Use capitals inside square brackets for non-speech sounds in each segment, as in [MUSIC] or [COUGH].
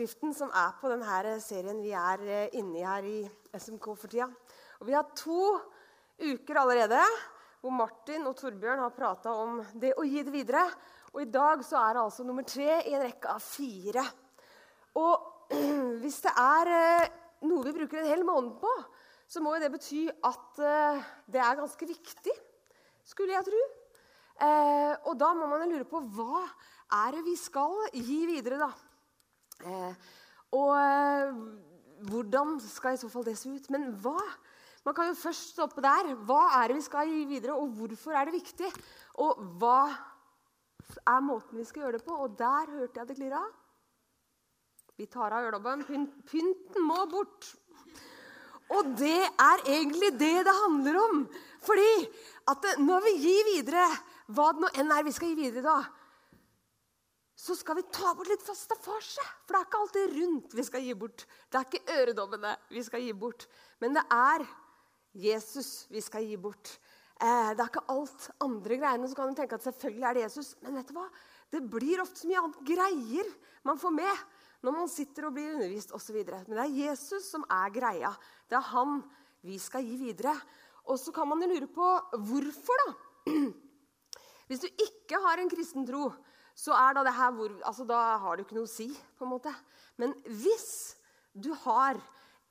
overskriften som er på denne serien vi er eh, inne i her i SMK for tida. Og vi har to uker allerede hvor Martin og Torbjørn har prata om det å gi det videre. Og i dag så er det altså nummer tre i en rekke av fire. Og [CLEARS THROAT] hvis det er eh, noe vi bruker en hel måned på, så må jo det bety at eh, det er ganske viktig, skulle jeg tro. Og da må man lure på hva er det vi skal gi videre, da? Og hvordan skal i så fall det se ut? Men hva? Man kan jo først stoppe der. Hva er det vi skal gi videre, og hvorfor er det viktig? Og hva er måten vi skal gjøre det på? Og der hørte jeg det klirra. Vi tar av øredobben. Pynten må bort. Og det er egentlig det det handler om. Fordi at når vi gir videre, hva det nå enn er vi skal gi videre da, så skal vi ta bort litt staffasje. For det er ikke alt det rundt vi skal gi bort. Det er ikke øredobbene vi skal gi bort. Men det er Jesus vi skal gi bort. Eh, det er ikke alt andre greiene. Så kan du tenke at selvfølgelig er det Jesus. Men vet du hva? det blir ofte så mye annet greier man får med når man sitter og blir undervist osv. Men det er Jesus som er greia. Det er han vi skal gi videre. Og så kan man jo lure på hvorfor, da. [CLEARS THROAT] Hvis du ikke har en kristen tro, så er da det her hvor, altså Da har det ikke noe å si, på en måte. Men hvis du har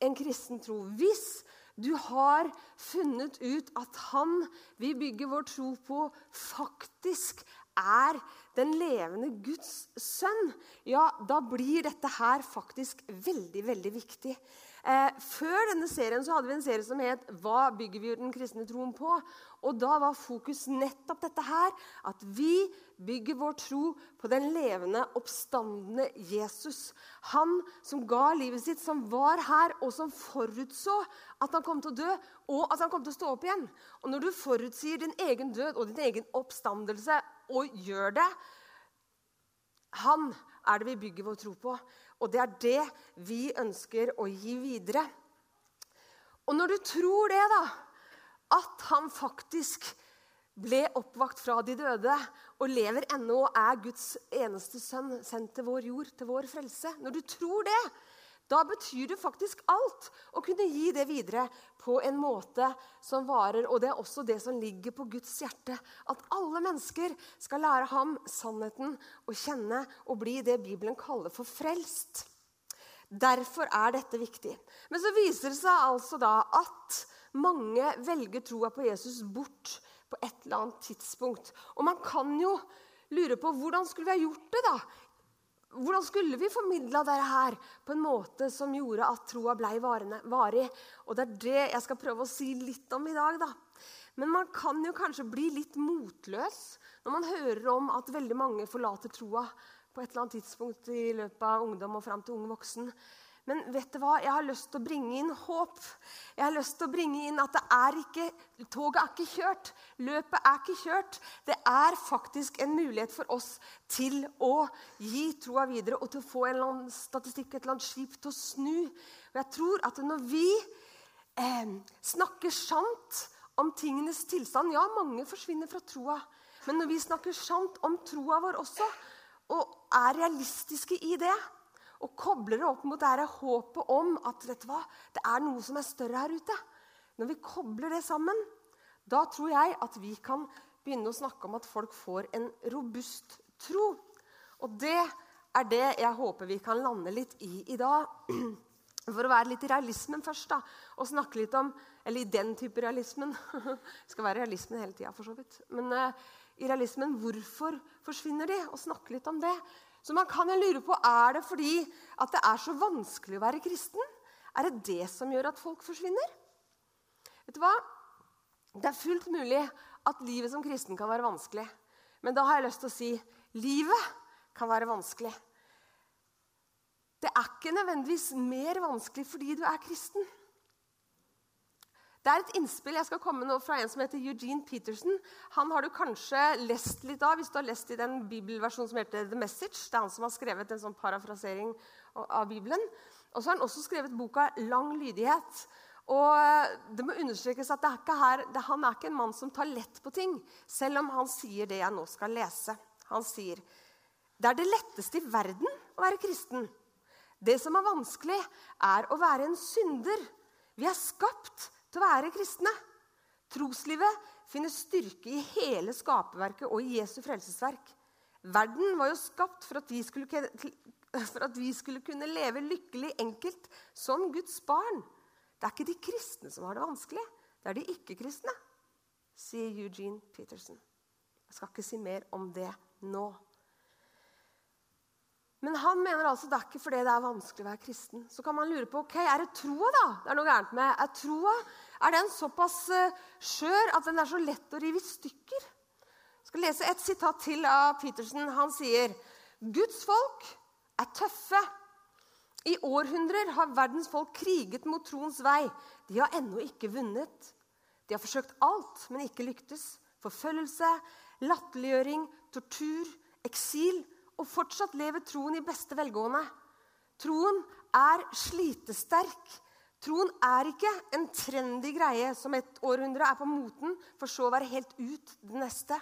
en kristen tro, hvis du har funnet ut at han vi bygger vår tro på, faktisk er den levende Guds sønn, ja, da blir dette her faktisk veldig, veldig viktig. Eh, før denne serien så hadde vi en serie som het 'Hva bygger vi den kristne troen på?' Og Da var fokus nettopp dette her, at vi bygger vår tro på den levende, oppstandende Jesus. Han som ga livet sitt, som var her, og som forutså at han kom til å dø, og at han kom til å stå opp igjen. Og Når du forutsier din egen død og din egen oppstandelse og gjør det Han er det vi bygger vår tro på. Og det er det vi ønsker å gi videre. Og når du tror det, da, at han faktisk ble oppvakt fra de døde og lever ennå og er Guds eneste sønn, sendt til vår jord, til vår frelse Når du tror det, da betyr det faktisk alt å kunne gi det videre på en måte som varer. Og det er også det som ligger på Guds hjerte. At alle mennesker skal lære ham sannheten og kjenne og bli det Bibelen kaller for frelst. Derfor er dette viktig. Men så viser det seg altså da at mange velger troa på Jesus bort på et eller annet tidspunkt. Og man kan jo lure på hvordan skulle vi ha gjort det da hvordan skulle vi formidla dette her på en måte som gjorde at troa ble varig? Og Det er det jeg skal prøve å si litt om i dag. da. Men man kan jo kanskje bli litt motløs når man hører om at veldig mange forlater troa på et eller annet tidspunkt i løpet av ungdom og fram til ung voksen. Men vet du hva? jeg har lyst til å bringe inn håp. Jeg har lyst til å bringe inn at det er ikke, toget er ikke kjørt. Løpet er ikke kjørt. Det er faktisk en mulighet for oss til å gi troa videre og til å få en eller annen statistikk, et eller annet skip til å snu. Og jeg tror at når vi eh, snakker sant om tingenes tilstand Ja, mange forsvinner fra troa. Men når vi snakker sant om troa vår også, og er realistiske i det, og kobler det opp mot det håpet om at vet du hva, det er noe som er større her ute. Når vi kobler det sammen, da tror jeg at vi kan begynne å snakke om at folk får en robust tro. Og det er det jeg håper vi kan lande litt i i dag. [CLEARS THROAT] For å være litt i realismen først, da, og snakke litt om Eller i den type realismen. [LAUGHS] Det skal være realismen hele tida, for så vidt. Men uh, i realismen, hvorfor forsvinner de? Og snakke litt om det. Så man kan jo lure på er det fordi at det er så vanskelig å være kristen. Er det det som gjør at folk forsvinner? Vet du hva? Det er fullt mulig at livet som kristen kan være vanskelig. Men da har jeg lyst til å si livet kan være vanskelig. Det er ikke nødvendigvis mer vanskelig fordi du er kristen. Det er et innspill jeg skal komme nå fra en som heter Eugene Peterson. Han har du kanskje lest litt av hvis du har lest i den bibelversjonen som heter The Message. Det er han som har skrevet en sånn parafrasering av Bibelen. Og så har han også skrevet boka Lang lydighet. Og eh, det må understrekes at er her, det, Han er ikke en mann som tar lett på ting, selv om han sier det jeg nå skal lese. Han sier det er det letteste i verden å være kristen. Det som er vanskelig, er å være en synder. Vi er skapt til å være kristne. Troslivet finner styrke i hele skaperverket og i Jesu frelsesverk. Verden var jo skapt for at vi skulle, for at vi skulle kunne leve lykkelig enkelt som Guds barn. Det er ikke de kristne som har det vanskelig, det er de ikke-kristne, sier Eugene Peterson. Jeg skal ikke si mer om det nå. Men han mener altså det er ikke fordi det er vanskelig å være kristen. Så kan man lure på ok, er det troa da? det er noe gærent med. Er troa er den såpass uh, skjør at den er så lett å rive i stykker? Jeg skal lese et sitat til av Petersen. Han sier Guds folk er tøffe. I århundrer har verdens folk kriget mot troens vei. De har ennå ikke vunnet. De har forsøkt alt, men ikke lyktes. Forfølgelse, latterliggjøring, tortur, eksil og fortsatt lever troen i beste velgående. Troen er slitesterk. Troen er ikke en trendy greie som et århundre er på moten, for så å være helt ut det neste.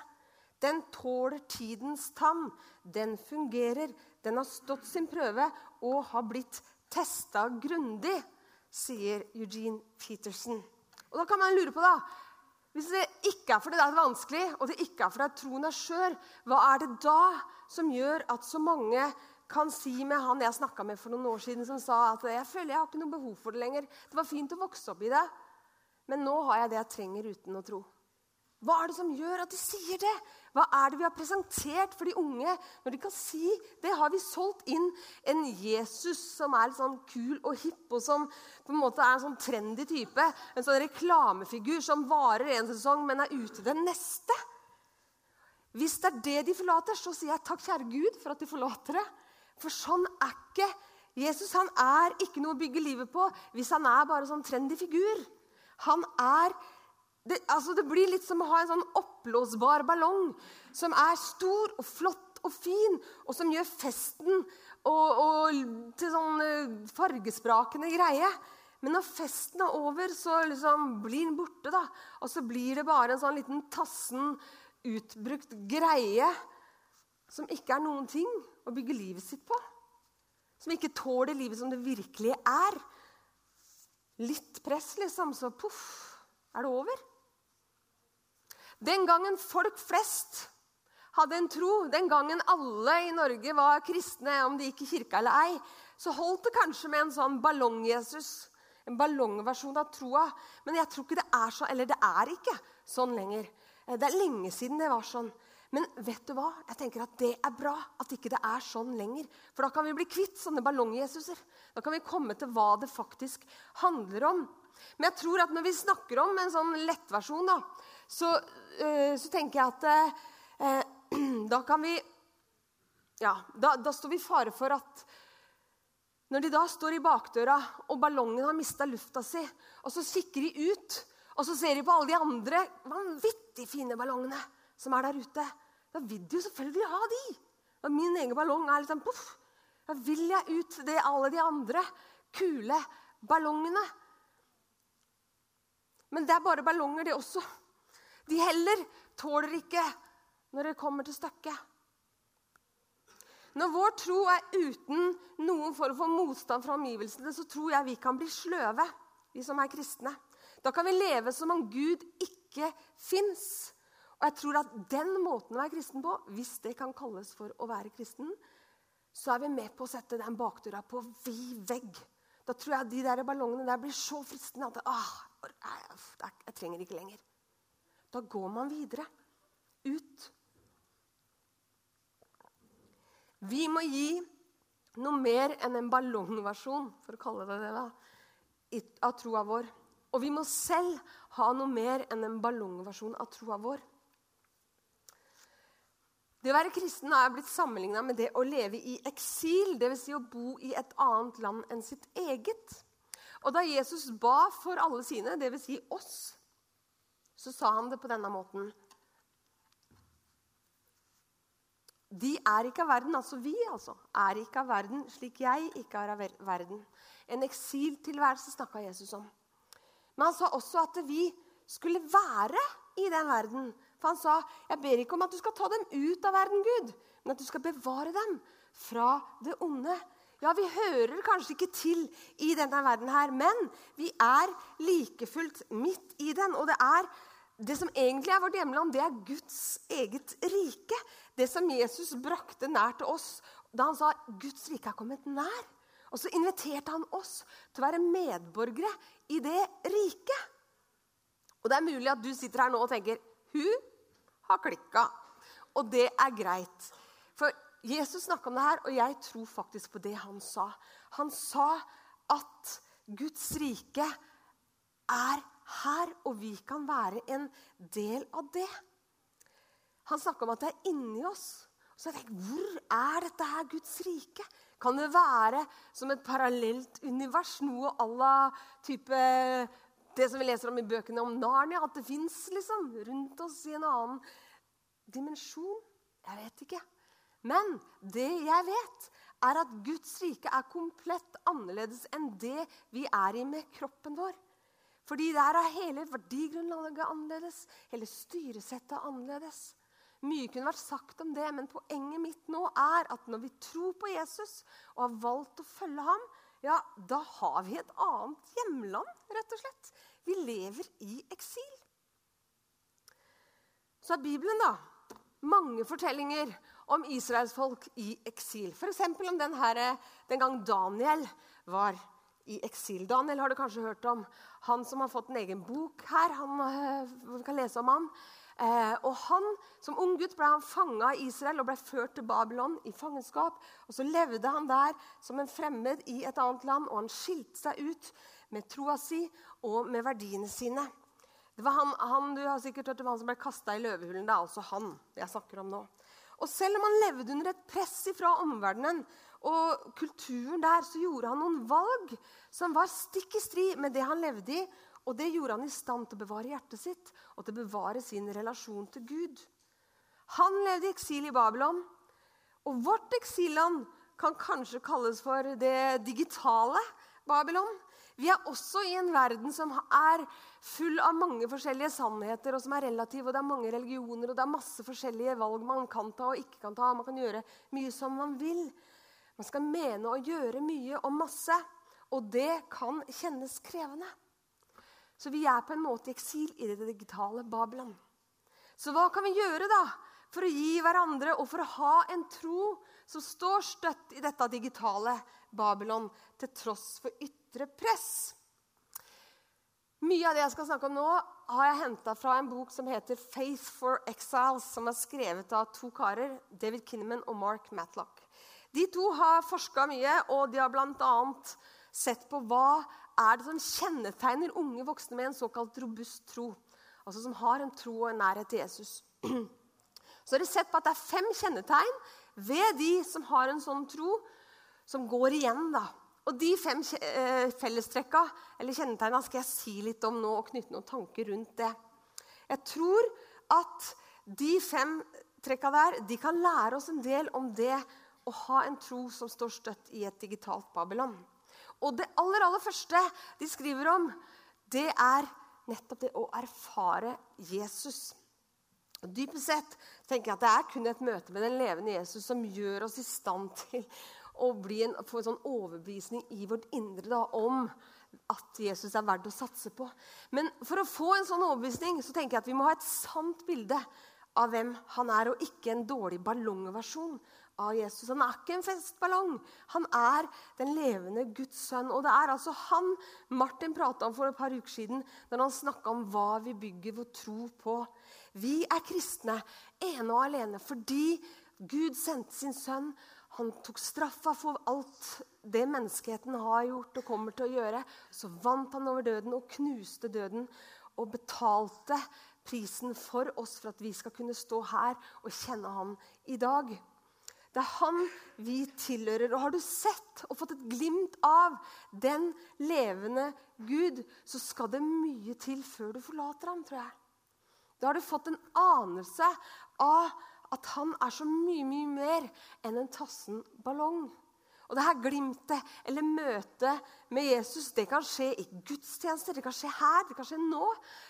Den tåler tidens tann. Den fungerer. Den har stått sin prøve og har blitt testa grundig, sier Eugene Peterson. Og da kan man lure på, da Hvis det ikke er fordi det er vanskelig, og det ikke er fordi troen er skjør, hva er det da som gjør at så mange kan si med han jeg snakka med for noen år siden, som sa at jeg føler jeg har ikke noe behov for det lenger. Det var fint å vokse opp i det, men nå har jeg det jeg trenger uten å tro. Hva er det som gjør at de sier det? Hva er det vi har presentert for de unge når de kan si det? Har vi solgt inn en Jesus som er litt sånn kul og hipp, og som på en måte er en sånn trendy type? En sånn reklamefigur som varer en sesong, men er ute den neste? Hvis det er det de forlater, så sier jeg takk, kjære Gud, for at de forlater det. For sånn er ikke Jesus. Han er ikke noe å bygge livet på hvis han er bare sånn trendy figur. Han er det, altså det, blir litt som å ha en sånn oppblåsbar ballong som er stor og flott og fin, og som gjør festen og, og til sånn eh, fargesprakende greie. Men når festen er over, så liksom blir den borte. da. Og så blir det bare en sånn liten tassen, utbrukt greie som ikke er noen ting å bygge livet sitt på. Som ikke tåler livet som det virkelig er. Litt press, liksom, så poff, er det over. Den gangen folk flest hadde en tro, den gangen alle i Norge var kristne, om de gikk i kirka eller ei, så holdt det kanskje med en sånn ballong-Jesus. En ballongversjon av troa. Men jeg tror ikke det er sånn, eller det er ikke sånn lenger. Det er lenge siden det var sånn. Men vet du hva? Jeg tenker at det er bra at ikke det er sånn lenger. For da kan vi bli kvitt sånne ballong-Jesuser. Da kan vi komme til hva det faktisk handler om. Men jeg tror at når vi snakker om en sånn lettversjon, da, så, uh, så, tenker jeg at uh, [CLEARS THROAT] da kan vi Ja, da, da står vi i fare for at når de da står i bakdøra, og ballongen har mista lufta si, og så kikker de ut, og så ser de på alle de andre vanvittig fine ballongene som er der ute, da vil de jo selvfølgelig ha de. Og min egen ballong er litt sånn poff. Da vil jeg ut det alle de andre kule ballongene. Men det er bare ballonger, det også. De heller tåler ikke når det kommer til stykket. Når vår tro er uten noen form for motstand fra omgivelsene, så tror jeg vi kan bli sløve, vi som er kristne. Da kan vi leve som om Gud ikke fins. Og jeg tror at den måten å være kristen på, hvis det kan kalles for å være kristen, så er vi med på å sette den bakdøra på vid vegg. Da tror jeg de der ballongene der blir så fristende at ah, jeg trenger ikke lenger. Da går man videre. Ut. Vi må gi noe mer enn en ballongversjon, for å kalle det det, da, av troa vår. Og vi må selv ha noe mer enn en ballongversjon av troa vår. Det å være kristen er blitt sammenligna med det å leve i eksil, dvs. Si å bo i et annet land enn sitt eget. Og da Jesus ba for alle sine, dvs. Si oss, så sa han det på denne måten. De er ikke av verden, altså vi, altså, er ikke av verden slik jeg ikke er av verden. En eksiltilværelse snakka Jesus om. Men han sa også at vi skulle være i den verden for han sa, 'Jeg ber ikke om at du skal ta dem ut av verden, Gud, men at du skal bevare dem fra det onde.' Ja, vi hører kanskje ikke til i denne verden her, men vi er like fullt midt i den. Og det er det som egentlig er vårt hjemland, det er Guds eget rike. Det som Jesus brakte nær til oss da han sa Guds rike er kommet nær. Og så inviterte han oss til å være medborgere i det riket. Og det er mulig at du sitter her nå og tenker hun har klikka. Og det er greit. Jesus snakka om det her, og jeg tror faktisk på det han sa. Han sa at Guds rike er her, og vi kan være en del av det. Han snakka om at det er inni oss. Så jeg tenkte, Hvor er dette her Guds rike? Kan det være som et parallelt univers? Noe à la type det som vi leser om i bøkene om Narnia? At det fins liksom, rundt oss i en annen dimensjon? Jeg vet ikke. Men det jeg vet, er at Guds rike er komplett annerledes enn det vi er i med kroppen vår. Fordi der er hele verdigrunnlaget annerledes, hele styresettet annerledes. Mye kunne vært sagt om det, men poenget mitt nå er at når vi tror på Jesus og har valgt å følge ham, ja, da har vi et annet hjemland, rett og slett. Vi lever i eksil. Så er Bibelen da mange fortellinger om israelsfolk i eksil. F.eks. om den, her, den gang Daniel var i eksil. Daniel har du kanskje hørt om. Han som har fått en egen bok her. Han, vi eh, kan lese om han. Eh, og han, Som ung gutt ble han fanga i Israel og ble ført til Babylon i fangenskap. Og Så levde han der som en fremmed i et annet land, og han skilte seg ut med troa si og med verdiene sine. Det var han, han, du har sikkert hørt om han som ble kasta i løvehulen. Det er altså han jeg snakker om nå. Og selv om han levde under et press fra omverdenen og kulturen der, så gjorde han noen valg som var stikk i strid med det han levde i. Og det gjorde han i stand til å bevare hjertet sitt og til å bevare sin relasjon til Gud. Han levde i eksil i Babylon. Og vårt eksilland kan kanskje kalles for det digitale Babylon. Vi er også i en verden som er full av mange forskjellige sannheter, og som er relativ, og det er mange religioner, og det er masse forskjellige valg man kan ta og ikke kan ta. Man kan gjøre mye som man vil. Man skal mene og gjøre mye og masse, og det kan kjennes krevende. Så vi er på en måte i eksil i det digitale Babylon. Så hva kan vi gjøre da for å gi hverandre og for å ha en tro som står støtt i dette digitale Babylon, til tross for ytterligere ytre press. Mye av det jeg skal snakke om nå, har jeg henta fra en bok som heter 'Faith for Exiles', som er skrevet av to karer, David Kinnaman og Mark Matlock. De to har forska mye, og de har bl.a. sett på hva er det som kjennetegner unge voksne med en såkalt robust tro. Altså som har en tro og en nærhet til Jesus. [CLEARS THROAT] Så har de sett på at det er fem kjennetegn ved de som har en sånn tro, som går igjen. da. Og De fem eh, fellestrekka eller kjennetegna skal jeg si litt om nå og knytte noen tanker rundt det. Jeg tror at de fem trekka der de kan lære oss en del om det å ha en tro som står støtt i et digitalt Babylon. Og det aller, aller første de skriver om, det er nettopp det å erfare Jesus. Og Dypest sett tenker jeg at det er kun et møte med den levende Jesus som gjør oss i stand til og en, få en sånn overbevisning i vårt indre da, om at Jesus er verdt å satse på. Men for å få en sånn overbevisning så tenker jeg at vi må ha et sant bilde av hvem han er, og ikke en dårlig ballongversjon av Jesus. Han er ikke en festballong. Han er den levende Guds sønn. Og det er altså han Martin prata om for et par uker siden når han snakka om hva vi bygger vår tro på. Vi er kristne ene og alene fordi Gud sendte sin sønn han tok straffa for alt det menneskeheten har gjort og kommer til å gjøre. Så vant han over døden og knuste døden og betalte prisen for oss for at vi skal kunne stå her og kjenne han i dag. Det er han vi tilhører. Og har du sett og fått et glimt av den levende Gud, så skal det mye til før du forlater ham, tror jeg. Da har du fått en anelse av at han er så mye, mye mer enn en tassen ballong. Og det her glimtet eller møtet med Jesus det kan skje i gudstjenester, det kan skje her, det kan skje nå.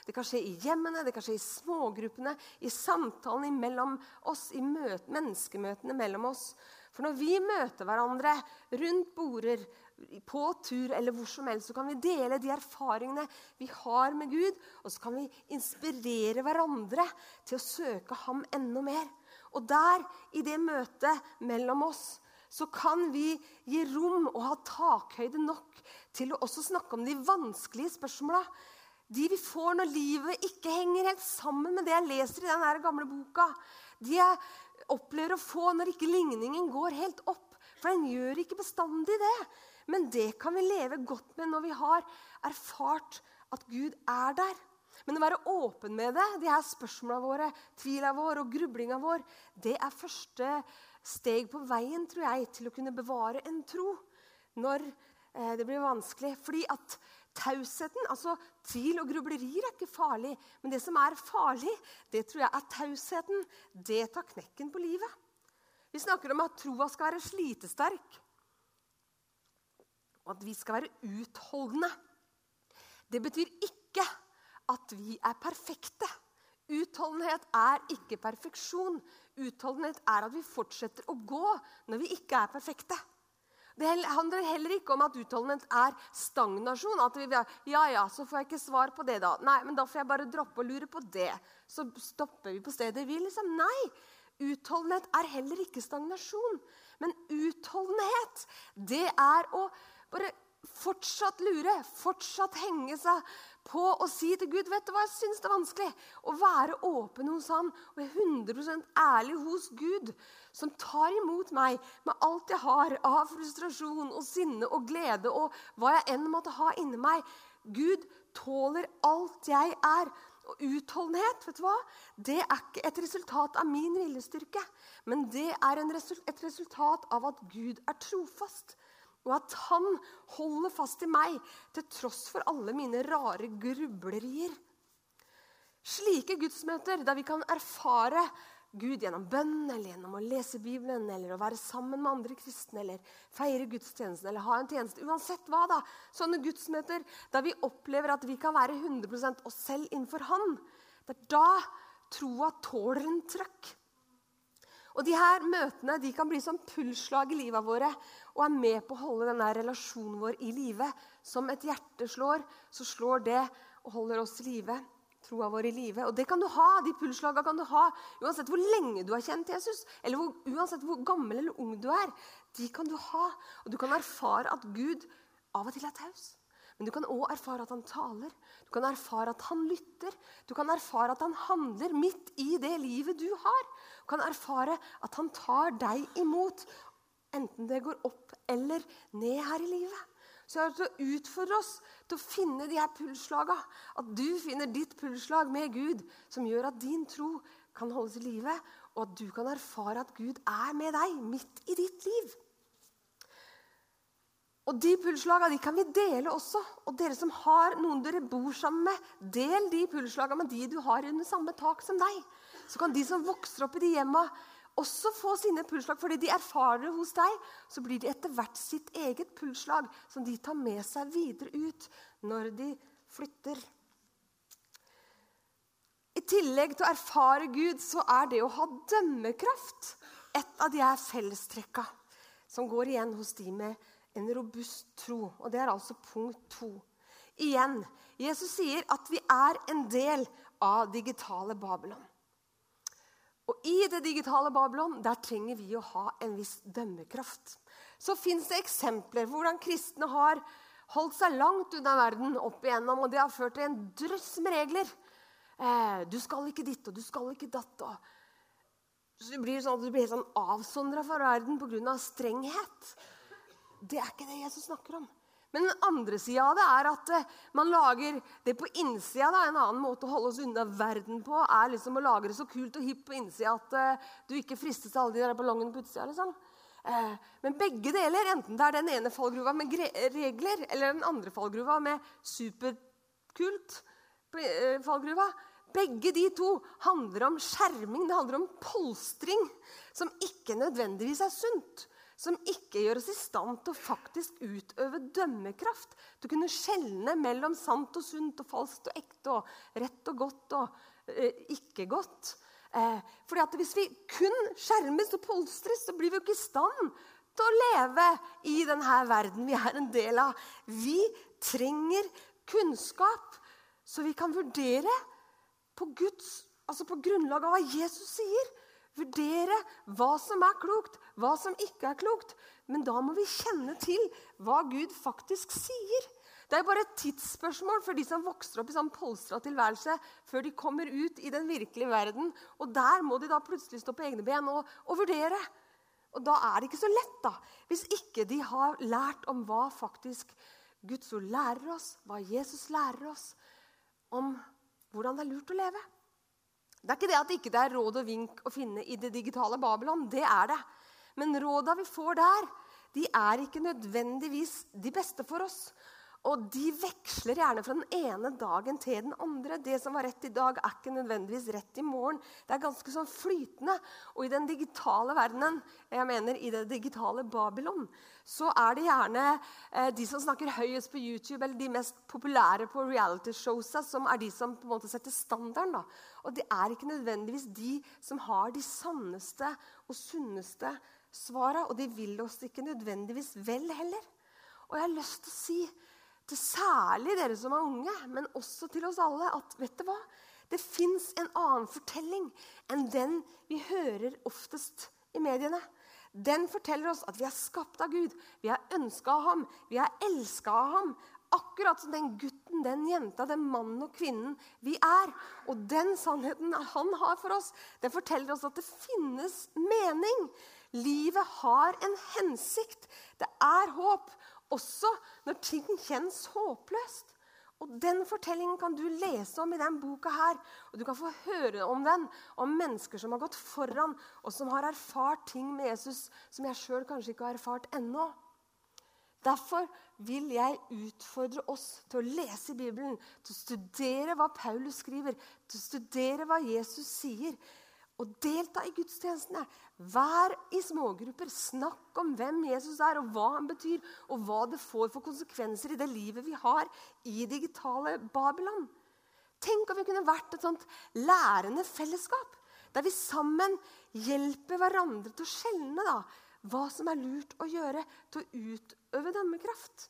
Det kan skje i hjemmene, det kan skje i smågruppene, i samtalen mellom oss, i møte, menneskemøtene mellom oss. For når vi møter hverandre rundt border, på tur eller hvor som helst, så kan vi dele de erfaringene vi har med Gud, og så kan vi inspirere hverandre til å søke ham enda mer. Og der, i det møtet mellom oss, så kan vi gi rom og ha takhøyde nok til å også snakke om de vanskelige spørsmåla. De vi får når livet ikke henger helt sammen med det jeg leser i den gamle boka. De jeg opplever å få når ikke ligningen går helt opp. For den gjør ikke bestandig det. Men det kan vi leve godt med når vi har erfart at Gud er der. Men å være åpen med det, de her spørsmåla våre, tvila vår og grublinga vår, det er første steg på veien tror jeg, til å kunne bevare en tro når eh, det blir vanskelig. Fordi at tausheten altså Tvil og grublerier er ikke farlig. Men det som er farlig, det tror jeg er tausheten. Det tar knekken på livet. Vi snakker om at troa skal være slitesterk og at vi skal være utholdende. Det betyr ikke at vi er perfekte. Utholdenhet er ikke perfeksjon. Utholdenhet er at vi fortsetter å gå når vi ikke er perfekte. Det handler heller ikke om at utholdenhet er stagnasjon. At vi, ja, ja, så får jeg ikke svar på det, da. Nei, men da får jeg bare droppe å lure på det. Så stopper vi på stedet vi liksom, Nei. Utholdenhet er heller ikke stagnasjon. Men utholdenhet, det er å bare fortsatt lure, fortsatt henge seg på å si til Gud vet du hva, jeg syns det er vanskelig. Å være åpen hos Han og 100 ærlig hos Gud, som tar imot meg med alt jeg har av frustrasjon og sinne og glede og hva jeg enn måtte ha inni meg. Gud tåler alt jeg er. Og utholdenhet vet du hva? Det er ikke et resultat av min viljestyrke, men det er et resultat av at Gud er trofast og at han holder fast i meg til tross for alle mine rare grublerier. Slike gudsmøter der vi kan erfare Gud gjennom bønn eller gjennom å lese Bibelen eller å være sammen med andre kristne eller feire gudstjenesten eller ha en tjeneste. Uansett hva, da. Sånne gudsmøter der vi opplever at vi kan være 100% oss selv innenfor Han. Det er da troa tåler en trøkk. Og de her Møtene de kan bli som pulsslag i livet våre og er med på å holde denne relasjonen vår i live. Som et hjerte slår, så slår det og holder oss i live. Troa vår i live. Og det kan du ha, de pulsslagene kan du ha uansett hvor lenge du har kjent Jesus. Eller hvor, uansett hvor gammel eller ung du er. De kan du ha. Og du kan erfare at Gud av og til er taus. Men du kan òg erfare at han taler. Du kan erfare at han lytter. Du kan erfare at han handler midt i det livet du har. Du kan erfare at han tar deg imot, enten det går opp eller ned her i livet. Så jeg har utfordre oss til å finne de her pulsslagene. At du finner ditt pulsslag med Gud, som gjør at din tro kan holdes i live, og at du kan erfare at Gud er med deg midt i ditt liv. Og De pulslagene de kan vi dele også. Og dere som har noen dere bor sammen med, del de pulslagene med de du har under samme tak som deg. Så kan de som vokser opp i de hjemma, også få sine pulslag. Fordi de erfarer det hos deg, så blir de etter hvert sitt eget pulslag som de tar med seg videre ut når de flytter. I tillegg til å erfare Gud, så er det å ha dømmekraft et av de her fellestrekka som går igjen hos de med en robust tro. Og Det er altså punkt to. Igjen, Jesus sier at vi er en del av digitale Babylon. Og I det digitale Babylon der trenger vi å ha en viss dømmekraft. Så fins det eksempler på hvordan kristne har holdt seg langt unna verden opp igjennom, og det har ført til en drøss med regler. Eh, du skal ikke ditt, og du skal ikke datt. Og så du blir sånn, du blir sånn avsondra fra verden pga. strenghet. Det er ikke det Jesus snakker om. Men den andre sida av det er at eh, man lager det på innsida. Da. En annen måte å holde oss unna verden på er liksom å lage det så kult og hipt på innsida at uh, du ikke fristes til alle de der ballongene på utsida. Liksom. Uh, men begge deler, enten det er den ene fallgruva med regler eller den andre fallgruva med superkult fallgruva, begge de to handler om skjerming, det handler om polstring, som ikke nødvendigvis er sunt som ikke gjør oss i stand til å faktisk utøve dømmekraft. Til å kunne skjelne mellom sant og sunt og falskt og ekte og rett og godt og eh, ikke godt. Eh, fordi at Hvis vi kun skjermes og polstres, så blir vi jo ikke i stand til å leve i denne verden vi er en del av. Vi trenger kunnskap, så vi kan vurdere på, Guds, altså på grunnlag av hva Jesus sier. Vurdere hva som er klokt, hva som ikke er klokt. Men da må vi kjenne til hva Gud faktisk sier. Det er bare et tidsspørsmål for de som vokser opp i sånn polstra tilværelse, før de kommer ut i den virkelige verden. Og der må de da plutselig stå på egne ben og, og vurdere. Og da er det ikke så lett, da, hvis ikke de har lært om hva faktisk Guds ord lærer oss, hva Jesus lærer oss om hvordan det er lurt å leve. Det er ikke det at det ikke er råd og vink å finne i det digitale Babylon. Det er det. Men råda vi får der, de er ikke nødvendigvis de beste for oss. Og de veksler gjerne fra den ene dagen til den andre. Det som var rett i dag, er ikke nødvendigvis rett i morgen. Det er ganske sånn flytende. Og i den digitale verdenen, jeg mener i det digitale Babylon, så er det gjerne eh, de som snakker høyest på YouTube, eller de mest populære på reality-showsa, som er de som på en måte setter standarden. Da. Og det er ikke nødvendigvis de som har de sanneste og sunneste svara, og de vil oss ikke nødvendigvis vel heller. Og jeg har lyst til å si til særlig dere som er unge, men også til oss alle, at vet du hva? det fins en annen fortelling enn den vi hører oftest i mediene. Den forteller oss at vi er skapt av Gud, vi er ønska av ham, vi er elska av ham. Akkurat som den gutten, den jenta, den mannen og kvinnen vi er. Og den sannheten han har for oss, den forteller oss at det finnes mening. Livet har en hensikt. Det er håp. Også når ting kjennes håpløst. Og Den fortellingen kan du lese om i denne boka. her, og Du kan få høre om den, om mennesker som har gått foran, og som har erfart ting med Jesus som jeg sjøl kanskje ikke har erfart ennå. Derfor vil jeg utfordre oss til å lese Bibelen, til å studere hva Paulus skriver, til å studere hva Jesus sier, og delta i gudstjenestene. Vær i smågrupper. Snakk om hvem Jesus er, og hva han betyr, og hva det får for konsekvenser i det livet vi har i digitale Babylon. Tenk om vi kunne vært et sånt lærende fellesskap, der vi sammen hjelper hverandre til å skjelne hva som er lurt å gjøre til å utøve dømmekraft.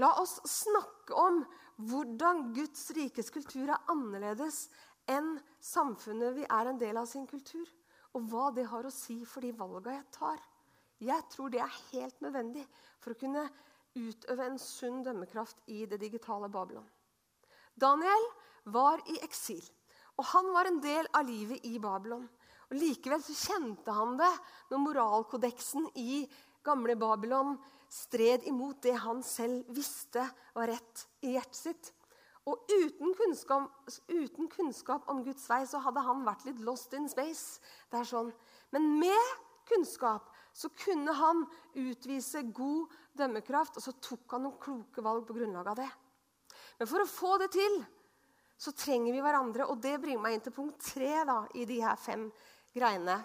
La oss snakke om hvordan Guds rikes kultur er annerledes enn samfunnet vi er en del av sin kultur. Og hva det har å si for de valga jeg tar. Jeg tror det er helt nødvendig for å kunne utøve en sunn dømmekraft i det digitale Babylon. Daniel var i eksil, og han var en del av livet i Babylon. Og Likevel så kjente han det når moralkodeksen i gamle Babylon stred imot det han selv visste var rett i hjertet sitt. Og uten kunnskap, uten kunnskap, om Guds vei så hadde han vært litt lost in space. Det er sånn. Men med kunnskap så kunne han utvise god dømmekraft, og så tok han noen kloke valg på grunnlag av det. Men for å få det til så trenger vi hverandre, og det bringer meg inn til punkt tre da, i de her fem greiene.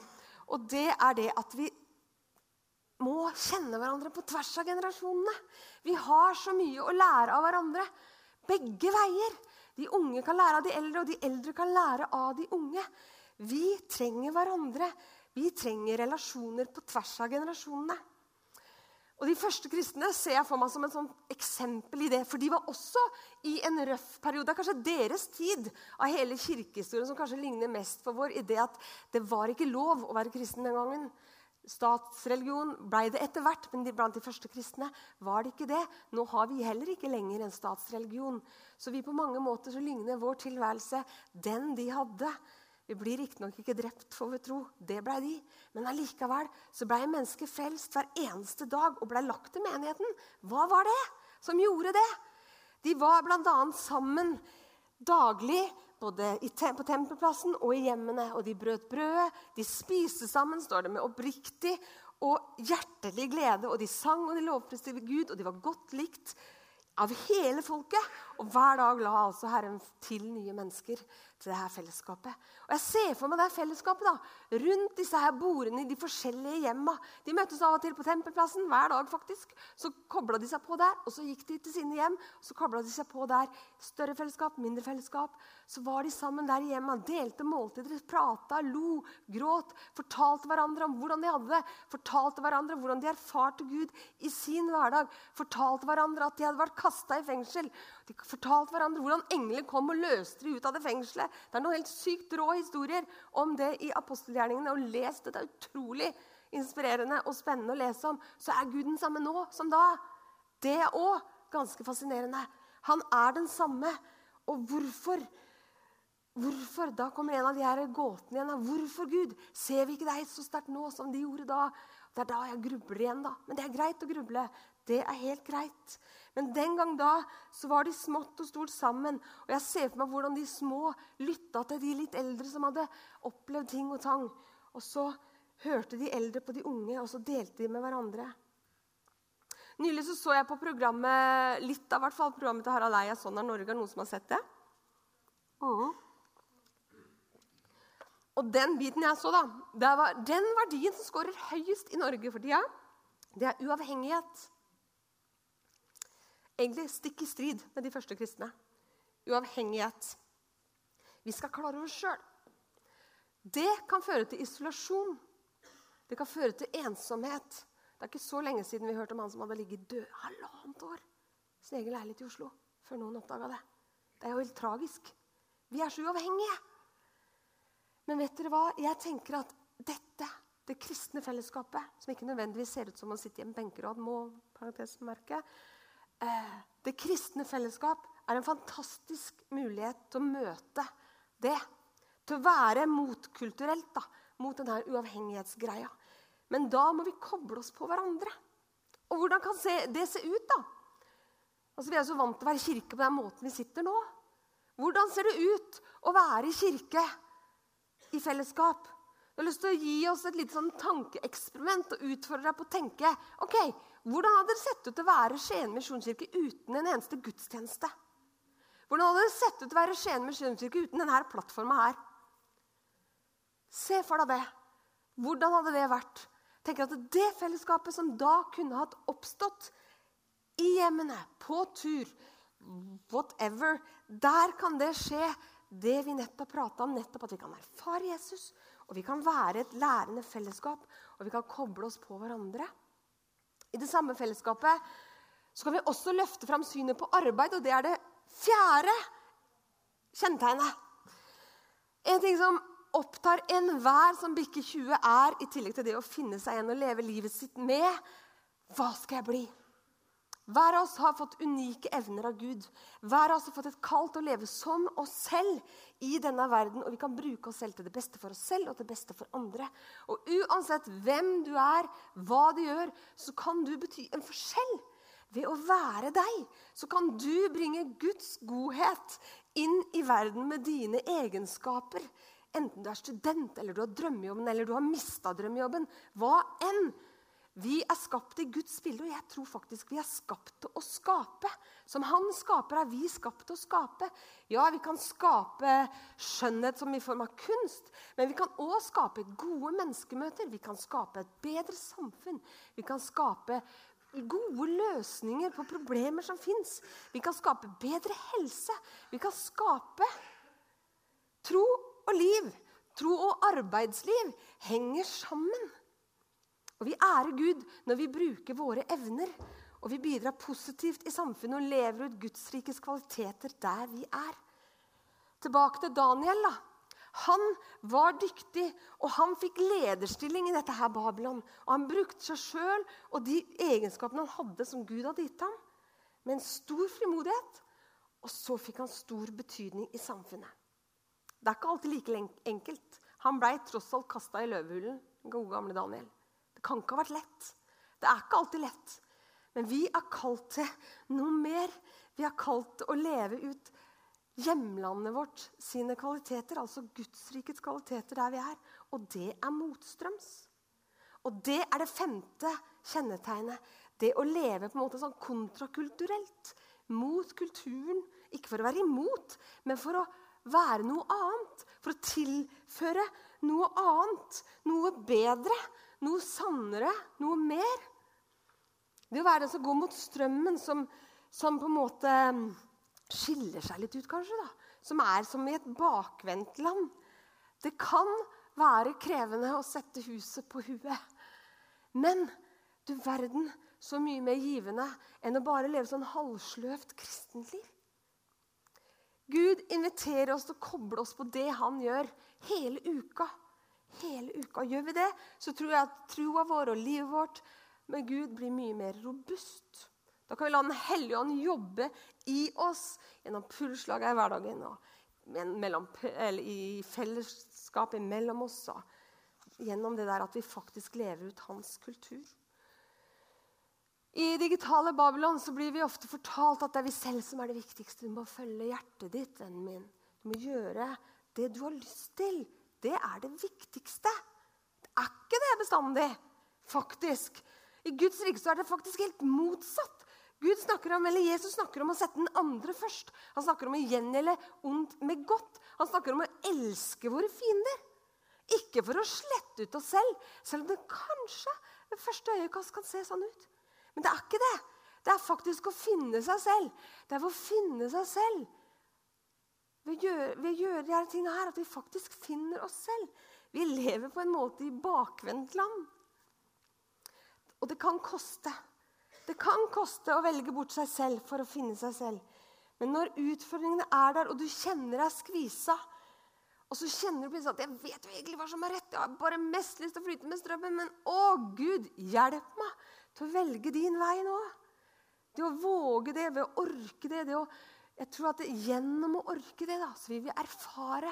Og det er det at vi må kjenne hverandre på tvers av generasjonene. Vi har så mye å lære av hverandre. Begge veier. De unge kan lære av de eldre, og de eldre kan lære av de unge. Vi trenger hverandre. Vi trenger relasjoner på tvers av generasjonene. Og De første kristne ser jeg for meg som et eksempel i det. For de var også i en røff periode. Det er kanskje deres tid av hele kirkehistorien som kanskje ligner mest for vår idé at det var ikke lov å være kristen den gangen. Statsreligion ble det etter hvert, men blant de første kristne var det ikke det. Nå har vi heller ikke lenger en statsreligion. Så vi på mange måter så ligner vår tilværelse den de hadde. Vi blir riktignok ikke drept får vi tro, det ble de. Men allikevel så ble mennesket frelst hver eneste dag og ble lagt til menigheten. Hva var det som gjorde det? De var bl.a. sammen daglig både på tempelplassen og i hjemmene. Og de brøt brødet, de spiste sammen, står det, med oppriktig og hjertelig glede. Og de sang og de lovpriste Gud, og de var godt likt av hele folket. Og hver dag la altså Herren til nye mennesker til det her fellesskapet. Og Jeg ser for meg det fellesskapet da, rundt disse her bordene i de forskjellige hjemma. De møttes av og til på Tempelplassen hver dag. faktisk. Så kobla de seg på der, og så gikk de til sine hjem. og Så kobla de seg på der. Større fellesskap, mindre fellesskap. Så var de sammen der i hjemma, delte måltider, prata, lo, gråt. Fortalte hverandre om hvordan de hadde det. Fortalte hverandre hvordan de erfarte Gud i sin hverdag. Fortalte hverandre at de hadde vært kasta i fengsel. De fortalte hverandre hvordan engler kom og løste dem ut av det fengselet. Det er noen helt sykt rå historier om det i apostelgjerningene. Og les det. Det er utrolig inspirerende og spennende å lese om. Så er Gud den samme nå som da. Det er òg ganske fascinerende. Han er den samme. Og hvorfor? Hvorfor? Da kommer en av de her gåtene igjen. Hvorfor, Gud? Ser vi ikke deg så sterkt nå som de gjorde da? Det er da jeg grubler igjen, da. Men det er greit å gruble. Det er helt greit. Men den gang da så var de smått og stort sammen. Og jeg ser for meg hvordan de små lytta til de litt eldre som hadde opplevd ting og tang. Og så hørte de eldre på de unge, og så delte de med hverandre. Nylig så, så jeg på programmet litt av hvert fall, programmet til Harald Eia 'Sånn er Norge'. Er noen som har sett det? Mm. Og den biten jeg så, da, det var den verdien som skårer høyest i Norge for tida, det er uavhengighet. Egentlig stikk i strid med de første kristne. Uavhengighet. Vi skal klare oss sjøl. Det kan føre til isolasjon. Det kan føre til ensomhet. Det er ikke så lenge siden vi hørte om han som hadde ligget død halvannet år i sin egen leilighet i Oslo før noen oppdaga det. Det er jo helt tragisk. Vi er så uavhengige. Men vet dere hva? Jeg tenker at dette, det kristne fellesskapet, som ikke nødvendigvis ser ut som å sitte i en benkerad, må parentesmerke, Det kristne fellesskap er en fantastisk mulighet til å møte det. Til å være motkulturelt da, mot denne uavhengighetsgreia. Men da må vi koble oss på hverandre. Og hvordan kan det se ut, da? Altså, Vi er så vant til å være i kirke på den måten vi sitter nå. Hvordan ser det ut å være i kirke i fellesskap. Jeg har lyst til å gi oss et lite sånn tankeeksperiment og utfordre deg på å tenke ok, hvordan hadde det sett ut å være Skien misjonskirke uten en eneste gudstjeneste? Hvordan hadde det sett ut å være Skien misjonskirke uten denne plattforma her? Se for deg det. Hvordan hadde det vært? Tenk at Det fellesskapet som da kunne hatt oppstått i hjemmene, på tur, whatever, der kan det skje det vi nettopp prata om, nettopp at vi kan erfare Jesus, og vi kan være et lærende fellesskap, og vi kan koble oss på hverandre. I det samme fellesskapet så kan vi også løfte fram synet på arbeid, og det er det fjerde kjennetegnet. En ting som opptar enhver som bikker 20, er, i tillegg til det å finne seg en og leve livet sitt med Hva skal jeg bli? Hver av oss har fått unike evner av Gud. Hver av oss har fått et kall til å leve som oss selv i denne verden. Og vi kan bruke oss selv til det beste for oss selv og til det beste for andre. Og uansett hvem du er, hva du gjør, så kan du bety en forskjell. Ved å være deg så kan du bringe Guds godhet inn i verden med dine egenskaper. Enten du er student, eller du har drømmejobben, eller du har mista drømmejobben. Hva enn. Vi er skapt i Guds bilde, og jeg tror faktisk vi er skapt til å skape. Som Han skaper, er vi skapt til å skape. Ja, vi kan skape skjønnhet som i form av kunst, men vi kan òg skape gode menneskemøter. Vi kan skape et bedre samfunn. Vi kan skape gode løsninger på problemer som fins. Vi kan skape bedre helse. Vi kan skape tro og liv. Tro og arbeidsliv henger sammen. Og vi ærer Gud når vi bruker våre evner. Og vi bidrar positivt i samfunnet og lever ut Guds rikes kvaliteter der vi er. Tilbake til Daniel. da. Han var dyktig, og han fikk lederstilling i dette her Babylon. Og han brukte seg sjøl og de egenskapene han hadde som Gud hadde gitt ham, med en stor frimodighet. Og så fikk han stor betydning i samfunnet. Det er ikke alltid like enkelt. Han blei tross alt kasta i løvehulen, gode gamle Daniel kan ikke ha vært lett. Det er ikke alltid lett. Men vi er kalt til noe mer. Vi er kalt til å leve ut hjemlandet vårt sine kvaliteter, altså Gudsrikets kvaliteter der vi er. Og det er motstrøms. Og det er det femte kjennetegnet. Det å leve på en måte sånn kontrakulturelt. Mot kulturen. Ikke for å være imot, men for å være noe annet. For å tilføre noe annet. Noe bedre. Noe sannere. Noe mer. Det å være den som går mot strømmen, som, som på en måte mm, skiller seg litt ut, kanskje. da. Som er som i et bakvendtland. Det kan være krevende å sette huset på huet. Men du verden så mye mer givende enn å bare leve sånn halvsløvt kristenliv. Gud inviterer oss til å koble oss på det han gjør, hele uka. Hele uka. Gjør vi det, så tror jeg at troa vår og livet vårt med Gud blir mye mer robust. Da kan vi la Den hellige ånd jobbe i oss gjennom pulsslaget i hverdagen og mellom, i fellesskapet mellom oss. Gjennom det der at vi faktisk lever ut hans kultur. I digitale Babylon så blir vi ofte fortalt at det er vi selv som er det viktigste. Du må følge hjertet ditt, vennen min. Du må gjøre det du har lyst til. Det er det viktigste. Det er ikke det bestandig, faktisk. I Guds rike er det faktisk helt motsatt. Gud snakker om, eller Jesus snakker om å sette den andre først. Han snakker om å gjengjelde ondt med godt. Han snakker om å elske våre fiender. Ikke for å slette ut oss selv, selv om det kanskje ved første øyekast kan se sånn ut. Men det er ikke det. Det er faktisk å finne seg selv. Det er å finne seg selv. Ved å gjøre, disse tingene her, at vi faktisk finner oss selv. Vi lever på en måte i bakvendt land. Og det kan koste. Det kan koste å velge bort seg selv for å finne seg selv. Men når utfordringene er der, og du kjenner deg skvisa, og så kjenner du plutselig at 'jeg vet jo egentlig hva som er rett', jeg har bare mest lyst til å flyte med strømmen, men å, Gud, hjelp meg til å velge din vei nå. Det å våge det, ved å orke det, det å, Jeg tror at gjennom å orke det, da, så vil vi erfare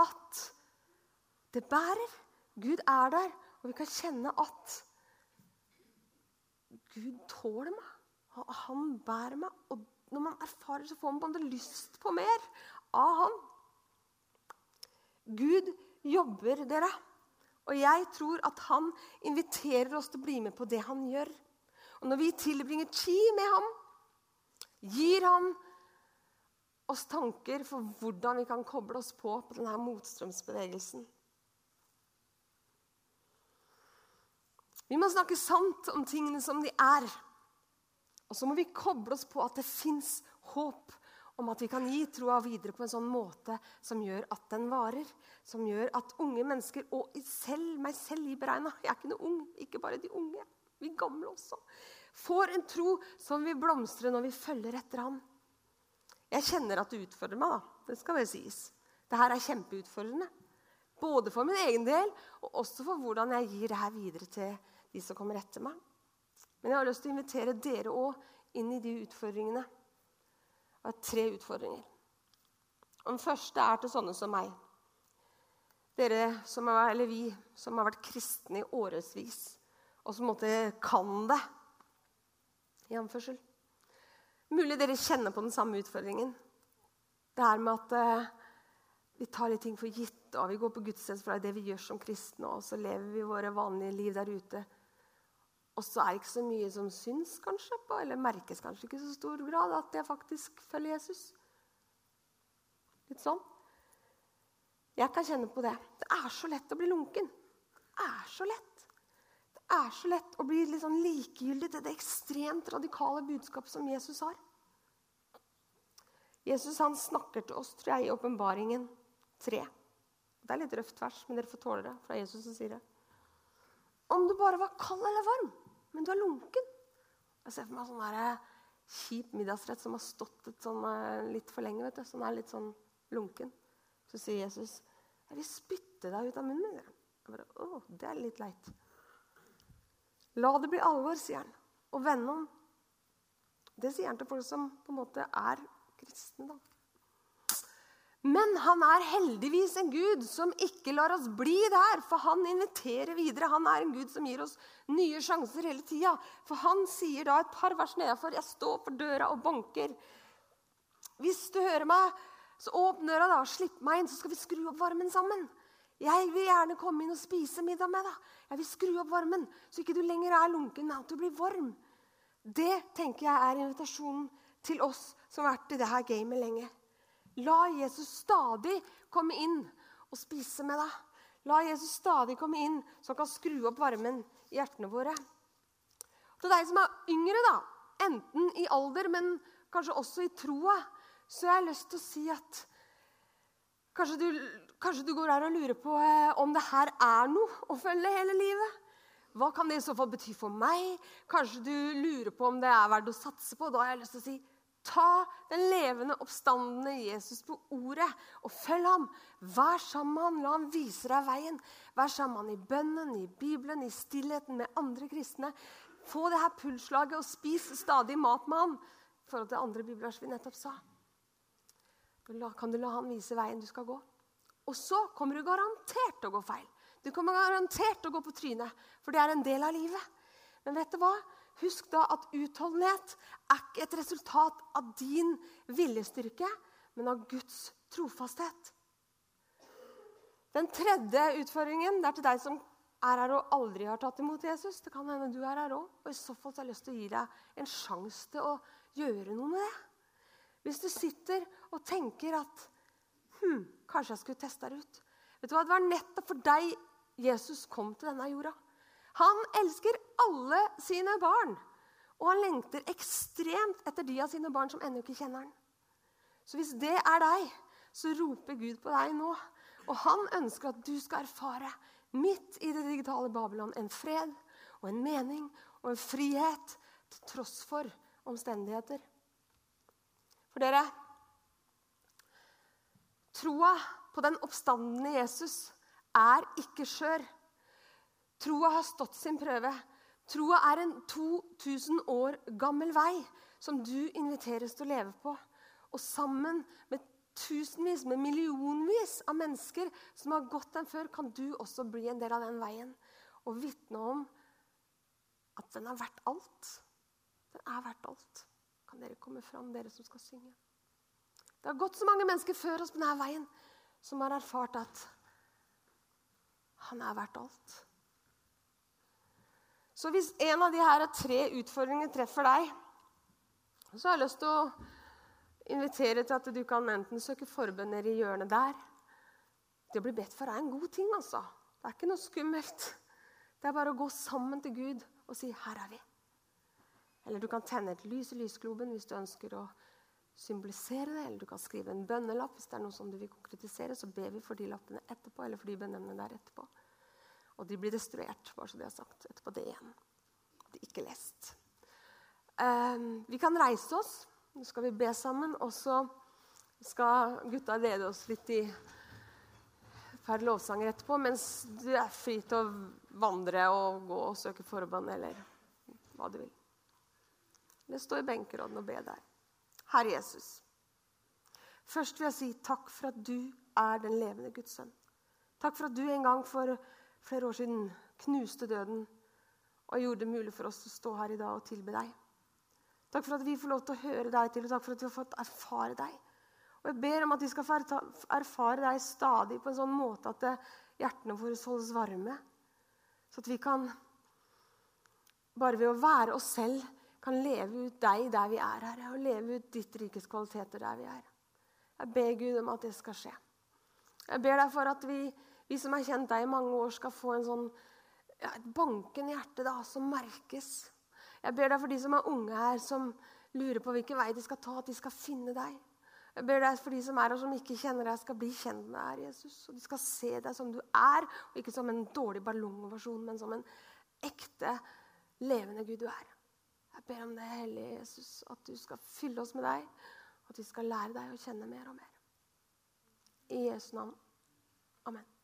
at det bærer. Gud er der, og vi kan kjenne at Gud tåler meg. Han bærer meg. Og når man erfarer, så får man lyst på mer av han. Gud jobber, dere. Og jeg tror at han inviterer oss til å bli med på det han gjør. Og når vi tilbringer tid med ham, gir han oss tanker for hvordan vi kan koble oss på på denne motstrømsbevegelsen. Vi må snakke sant om tingene som de er. Og så må vi koble oss på at det fins håp om at vi kan gi troa videre på en sånn måte som gjør at den varer. Som gjør at unge mennesker, og selv, meg selv i beregna Jeg er ikke noe ung, ikke bare de unge, vi gamle også. Får en tro som vil blomstre når vi følger etter ham. Jeg kjenner at det utfordrer meg. da, Det skal vel sies. Dette er kjempeutfordrende. Både for min egen del og også for hvordan jeg gir det her videre til de som kommer etter meg. Men jeg har lyst til å invitere dere òg inn i de utfordringene har tre utfordringer. Den første er til sånne som meg. Dere som er, eller vi som har vært kristne i årevis, og som måtte kan det. I anførsel. Mulig dere kjenner på den samme utfordringen. Det her med at eh, vi tar litt ting for gitt, og vi går på gudstjeneste, for det vi gjør som kristne, og så lever vi våre vanlige liv der ute. Og så er det ikke så mye som syns kanskje på, eller merkes kanskje ikke i så stor grad at jeg faktisk følger Jesus. Litt sånn. Jeg kan kjenne på det. Det er så lett å bli lunken. Det er så lett. Er så lett å bli litt sånn likegyldig til det ekstremt radikale budskapet som Jesus har. Jesus han snakker til oss tror jeg, i åpenbaringen 3. Det er litt røft vers, men dere får tåle det. For det er Jesus som sier det. Om du bare var kald eller varm, men du er lunken. Jeg ser for meg sånn der, eh, kjip middagsrett som har stått sånn, eh, litt for lenge. vet du, Som er litt sånn lunken. Så sier Jesus, 'Jeg vil spytte deg ut av munnen. Jeg bare, å, Det er litt leit. La det bli alvor, sier han. Og vende om. Det sier han til folk som på en måte er kristne. da. Men han er heldigvis en gud som ikke lar oss bli der. For han inviterer videre. Han er en gud som gir oss nye sjanser hele tida. For han sier da et par vers nedenfor Jeg står for døra og banker. Hvis du hører meg, så åpn døra da, slipp meg inn, så skal vi skru opp varmen sammen. Jeg vil gjerne komme inn og spise middag med deg. Jeg vil skru opp varmen, så ikke du lenger er lunken, men at du blir varm. Det tenker jeg er invitasjonen til oss som har vært i dette gamet lenge. La Jesus stadig komme inn og spise med deg. La Jesus stadig komme inn, så han kan skru opp varmen i hjertene våre. Til deg som er yngre, da, enten i alder, men kanskje også i troa, så har jeg lyst til å si at kanskje du, kanskje du går her og lurer på eh, om det her er noe å følge hele livet. Hva kan det i så fall bety for meg? Kanskje du lurer på om det er verdt å satse på. Da har jeg lyst til å si Ta den levende, oppstandende Jesus på ordet og følg ham. Vær sammen med ham, la ham vise deg veien. Vær sammen med ham i bønnen, i Bibelen, i stillheten med andre kristne. Få det her pulsslaget og spis stadig mat med ham. I forhold til andre bibelvers vi nettopp sa. Kan du la ham vise veien du skal gå. Og så kommer du garantert til å gå feil. Du kommer garantert til å gå på trynet, for det er en del av livet. Men vet du hva? Husk da at utholdenhet er ikke et resultat av din viljestyrke, men av Guds trofasthet. Den tredje utfordringen det er til deg som er her og aldri har tatt imot Jesus. Det kan hende du er her òg. Og i så fall har jeg lyst til å gi deg en sjanse til å gjøre noe med det. Hvis du sitter og tenker at hm, kanskje jeg skulle teste det ut. Vet du hva? Det var nettopp for deg Jesus kom til denne jorda. Han elsker alle sine barn. Og han lengter ekstremt etter de av sine barn som ennå ikke kjenner han. Så hvis det er deg, så roper Gud på deg nå. Og han ønsker at du skal erfare midt i det digitale Babylon en fred og en mening og en frihet til tross for omstendigheter. For dere Troa på den oppstandende Jesus er ikke skjør. Troa har stått sin prøve. Troa er en 2000 år gammel vei som du inviteres til å leve på. Og sammen med tusenvis, med millionvis av mennesker som har gått den før, kan du også bli en del av den veien og vitne om at den er verdt alt. Den er verdt alt. Kan dere komme fram, dere som skal synge? Det har gått så mange mennesker før oss på denne veien som har erfart at han er verdt alt. Så hvis en av de her tre utfordringene treffer deg, så har jeg lyst til å invitere til at du kan enten søke forbønner i hjørnet der. Det å bli bedt for er en god ting, altså. Det er ikke noe skummelt. Det er bare å gå sammen til Gud og si 'Her er vi'. Eller du kan tenne et lys i lysgloben hvis du ønsker å symbolisere det. Eller du kan skrive en bønnelapp hvis det er noe som du vil konkretisere. Så ber vi for de lappene etterpå, eller for de bønnene der etterpå. Og de blir destruert, bare så det er sagt. Etterpå det igjen. De er ikke lest. Um, vi kan reise oss. Nå skal vi be sammen. Og så skal gutta lede oss litt i per lovsanger etterpå, mens du er fri til å vandre og gå og søke forbønn eller hva du vil. Eller stå i benkeråden og be der. Herre Jesus. Først vil jeg si takk for at du er den levende Guds sønn. Takk for at du en gang for flere år siden knuste døden og gjorde det mulig for oss å stå her i dag og tilbe deg. Takk for at vi får lov til å høre deg til, og takk for at vi har fått erfare deg. Og Jeg ber om at vi skal få erfare deg stadig på en sånn måte at hjertene våre holdes varme. Så at vi kan, bare ved å være oss selv, kan leve ut deg der vi er her. Og leve ut ditt rikes kvaliteter der vi er. Jeg ber Gud om at det skal skje. Jeg ber deg for at vi vi som har kjent deg i mange år, skal få en sånn, ja, et bankende hjerte da, som merkes. Jeg ber deg for de som er unge her, som lurer på hvilken vei de skal ta, at de skal finne deg. Jeg ber deg for de som er her som ikke kjenner deg, skal bli kjent med deg, Jesus. Og de skal se deg som du er, og ikke som en dårlig ballongversjon, men som en ekte, levende Gud du er. Jeg ber om det, Hellige Jesus, at du skal fylle oss med deg, at vi skal lære deg å kjenne mer og mer. I Jesu navn. Amen.